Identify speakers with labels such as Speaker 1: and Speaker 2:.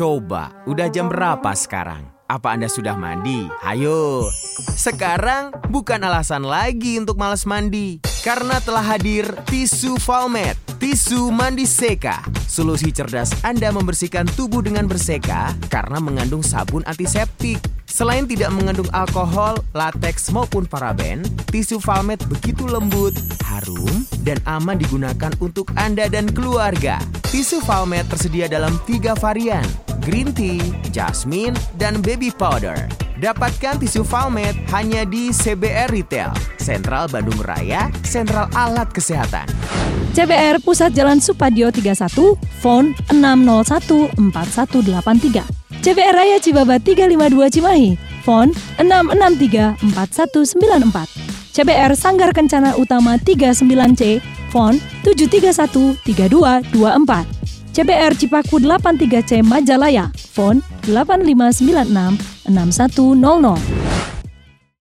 Speaker 1: Coba, udah jam berapa sekarang? Apa Anda sudah mandi? Hayo. Sekarang bukan alasan lagi untuk malas mandi. Karena telah hadir tisu Valmet, tisu mandi seka. Solusi cerdas Anda membersihkan tubuh dengan berseka karena mengandung sabun antiseptik. Selain tidak mengandung alkohol, lateks maupun paraben, tisu Valmet begitu lembut, harum, dan aman digunakan untuk Anda dan keluarga. Tisu Valmet tersedia dalam tiga varian, green tea, jasmine, dan baby powder. Dapatkan tisu Valmet hanya di CBR Retail, Sentral Bandung Raya, Sentral Alat Kesehatan.
Speaker 2: CBR Pusat Jalan Supadio 31, phone 601 4183. CBR Raya Cibaba 352 Cimahi, phone 663 4194. CBR Sanggar Kencana Utama 39C, phone 731 3224. CBR Cipaku 83C Majalaya, phone 8596 6100.